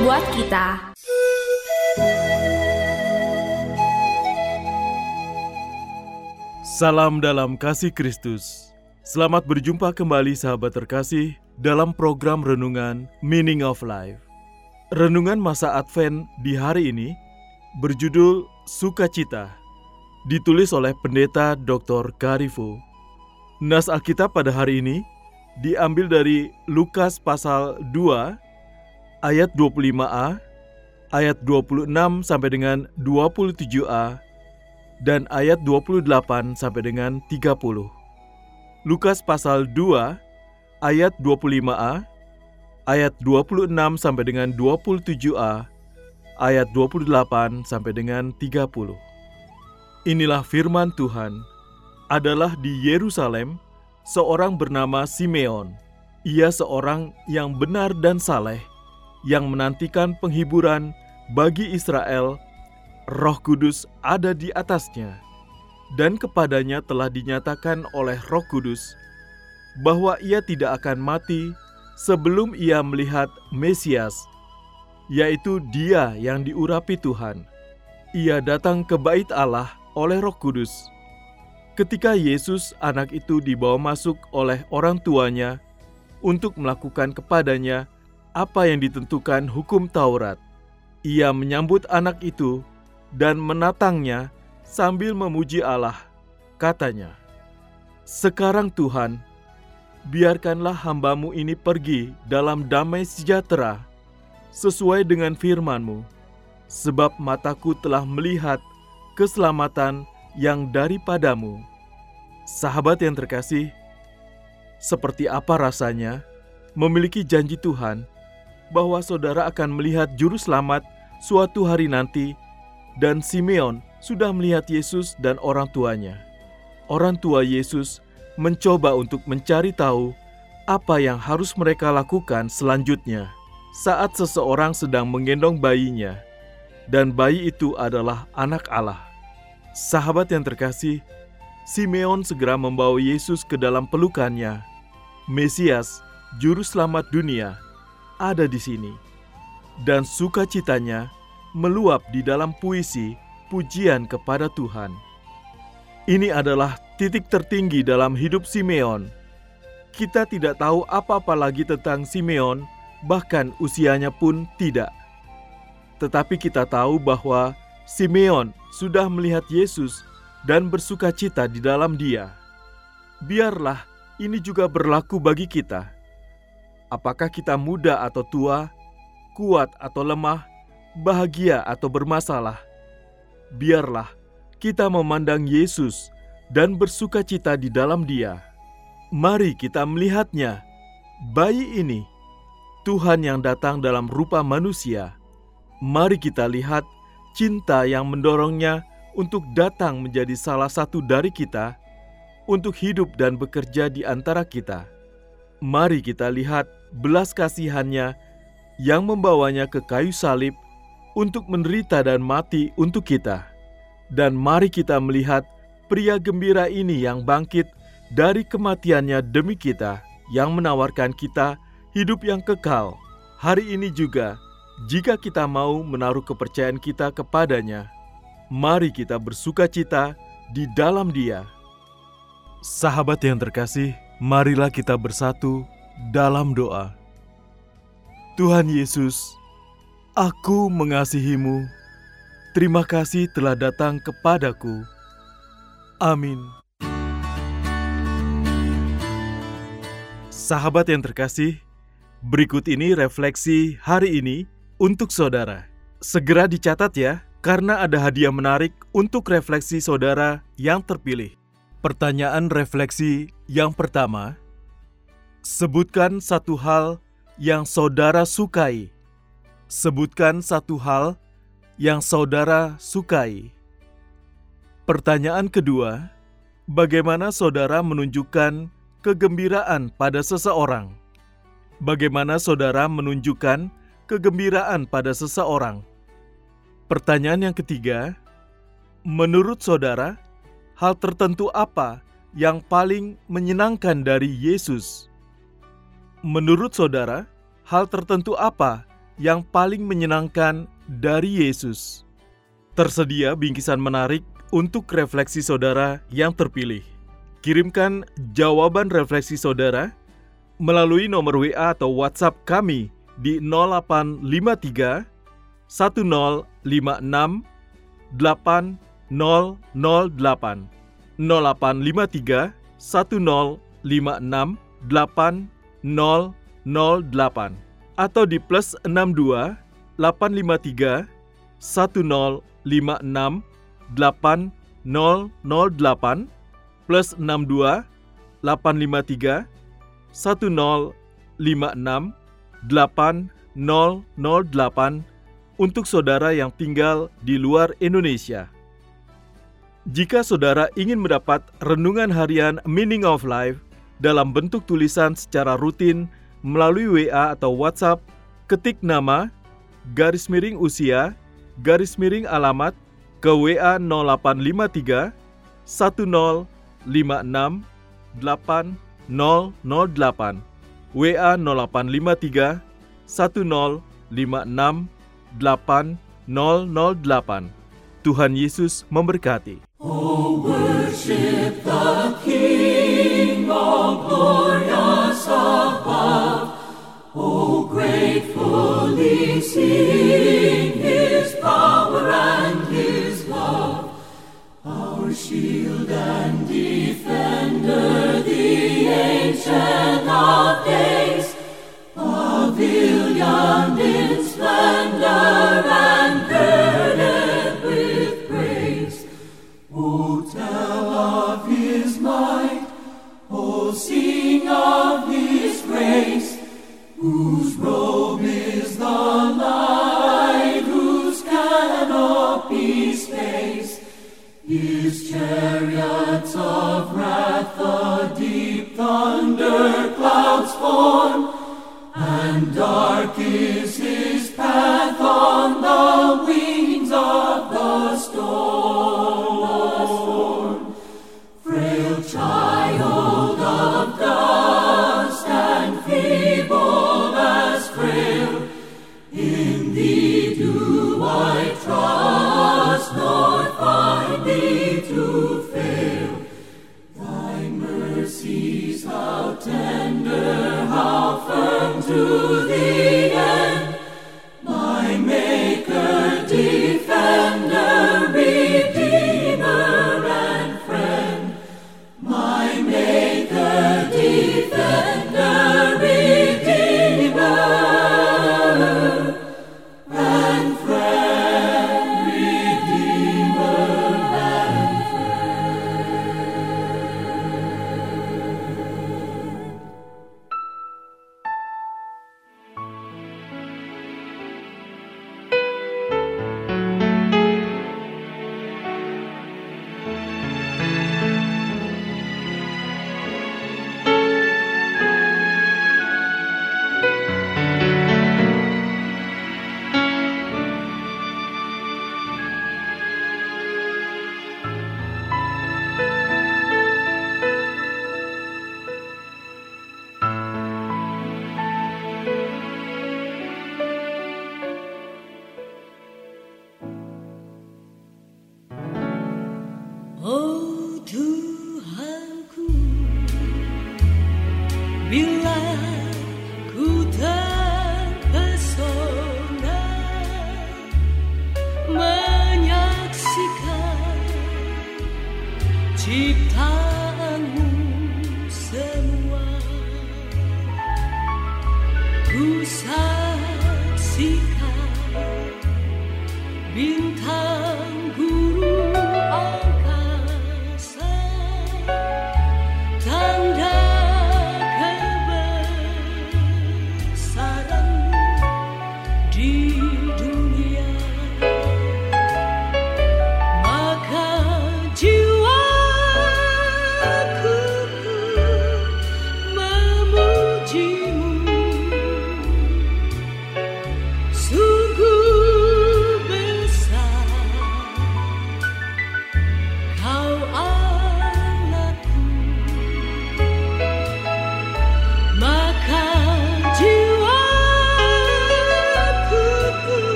Buat kita Salam dalam kasih Kristus. Selamat berjumpa kembali sahabat terkasih dalam program renungan Meaning of Life. Renungan masa Advent di hari ini berjudul Sukacita, ditulis oleh Pendeta Dr. Garifo. Nas Alkitab pada hari ini diambil dari Lukas pasal 2 ayat 25a, ayat 26 sampai dengan 27a, dan ayat 28 sampai dengan 30. Lukas pasal 2 ayat 25a, ayat 26 sampai dengan 27a, ayat 28 sampai dengan 30. Inilah firman Tuhan. Adalah di Yerusalem seorang bernama Simeon. Ia seorang yang benar dan saleh, yang menantikan penghiburan bagi Israel Roh Kudus ada di atasnya, dan kepadanya telah dinyatakan oleh Roh Kudus bahwa ia tidak akan mati sebelum ia melihat Mesias, yaitu Dia yang diurapi Tuhan. Ia datang ke Bait Allah oleh Roh Kudus. Ketika Yesus, anak itu, dibawa masuk oleh orang tuanya untuk melakukan kepadanya apa yang ditentukan hukum Taurat, ia menyambut anak itu dan menatangnya sambil memuji Allah. Katanya, "Sekarang Tuhan, biarkanlah hambamu ini pergi dalam damai sejahtera, sesuai dengan firman-Mu, sebab mataku telah melihat keselamatan yang daripadamu." Sahabat yang terkasih, seperti apa rasanya memiliki janji Tuhan bahwa saudara akan melihat juru selamat suatu hari nanti dan Simeon sudah melihat Yesus dan orang tuanya. Orang tua Yesus mencoba untuk mencari tahu apa yang harus mereka lakukan selanjutnya saat seseorang sedang menggendong bayinya, dan bayi itu adalah anak Allah. Sahabat yang terkasih, Simeon segera membawa Yesus ke dalam pelukannya. Mesias, Juru Selamat dunia, ada di sini, dan sukacitanya meluap di dalam puisi pujian kepada Tuhan. Ini adalah titik tertinggi dalam hidup Simeon. Kita tidak tahu apa-apa lagi tentang Simeon, bahkan usianya pun tidak. Tetapi kita tahu bahwa Simeon sudah melihat Yesus dan bersuka cita di dalam Dia. Biarlah ini juga berlaku bagi kita. Apakah kita muda atau tua, kuat atau lemah, bahagia atau bermasalah, biarlah kita memandang Yesus dan bersuka cita di dalam Dia. Mari kita melihatnya, bayi ini, Tuhan yang datang dalam rupa manusia. Mari kita lihat cinta yang mendorongnya untuk datang menjadi salah satu dari kita, untuk hidup dan bekerja di antara kita. Mari kita lihat belas kasihannya yang membawanya ke kayu salib untuk menderita dan mati untuk kita. Dan mari kita melihat pria gembira ini yang bangkit dari kematiannya demi kita, yang menawarkan kita hidup yang kekal. Hari ini juga, jika kita mau menaruh kepercayaan kita kepadanya, mari kita bersuka cita di dalam Dia. Sahabat yang terkasih, marilah kita bersatu dalam doa. Tuhan Yesus, aku mengasihimu. Terima kasih telah datang kepadaku. Amin. Sahabat yang terkasih, berikut ini refleksi hari ini untuk saudara. Segera dicatat ya, karena ada hadiah menarik untuk refleksi saudara yang terpilih. Pertanyaan refleksi yang pertama, sebutkan satu hal yang saudara sukai. Sebutkan satu hal yang saudara sukai. Pertanyaan kedua, bagaimana saudara menunjukkan kegembiraan pada seseorang? Bagaimana saudara menunjukkan kegembiraan pada seseorang? Pertanyaan yang ketiga, menurut saudara, hal tertentu apa yang paling menyenangkan dari Yesus? Menurut saudara, hal tertentu apa yang paling menyenangkan dari Yesus? Tersedia bingkisan menarik untuk refleksi saudara yang terpilih. Kirimkan jawaban refleksi saudara melalui nomor WA atau WhatsApp kami di 0853 1056 8008 0853 1056 8008 atau di plus 62 853 1056 8008 plus 62 853 1056 8008 untuk saudara yang tinggal di luar Indonesia. Jika saudara ingin mendapat renungan harian Meaning of Life dalam bentuk tulisan secara rutin melalui WA atau WhatsApp, ketik nama, garis miring usia, garis miring alamat ke WA 0853 1056 8008 WA 0853 1056 8008. Tuhan Yesus memberkati. Oh, worship the King, all glorious above. Oh, gratefully sing his chariots of wrath, the deep thunder clouds form, and dark is his path on the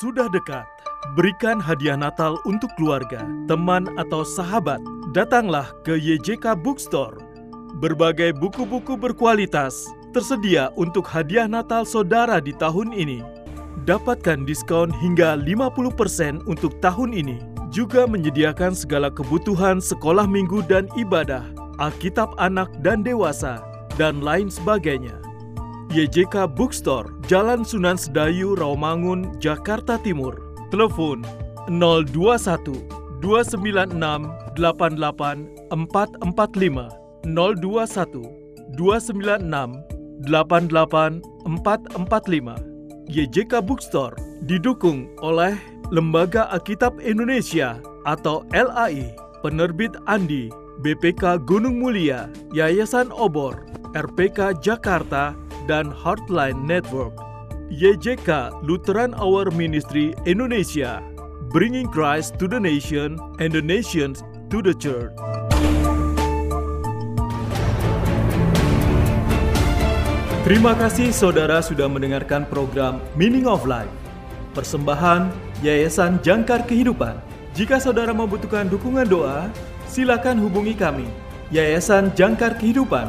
sudah dekat. Berikan hadiah Natal untuk keluarga, teman, atau sahabat. Datanglah ke YJK Bookstore. Berbagai buku-buku berkualitas tersedia untuk hadiah Natal saudara di tahun ini. Dapatkan diskon hingga 50% untuk tahun ini. Juga menyediakan segala kebutuhan sekolah minggu dan ibadah, Alkitab anak dan dewasa, dan lain sebagainya. YJK Bookstore, Jalan Sunan Sedayu, Rawamangun, Jakarta Timur. Telepon 021 296 88 445 021 296 88 445. YJK Bookstore didukung oleh Lembaga Alkitab Indonesia atau LAI, Penerbit Andi, BPK Gunung Mulia, Yayasan Obor, RPK Jakarta, dan Heartline Network. YJK Lutheran Hour Ministry Indonesia, bringing Christ to the nation and the nations to the church. Terima kasih saudara sudah mendengarkan program Meaning of Life. Persembahan Yayasan Jangkar Kehidupan. Jika saudara membutuhkan dukungan doa, silakan hubungi kami. Yayasan Jangkar Kehidupan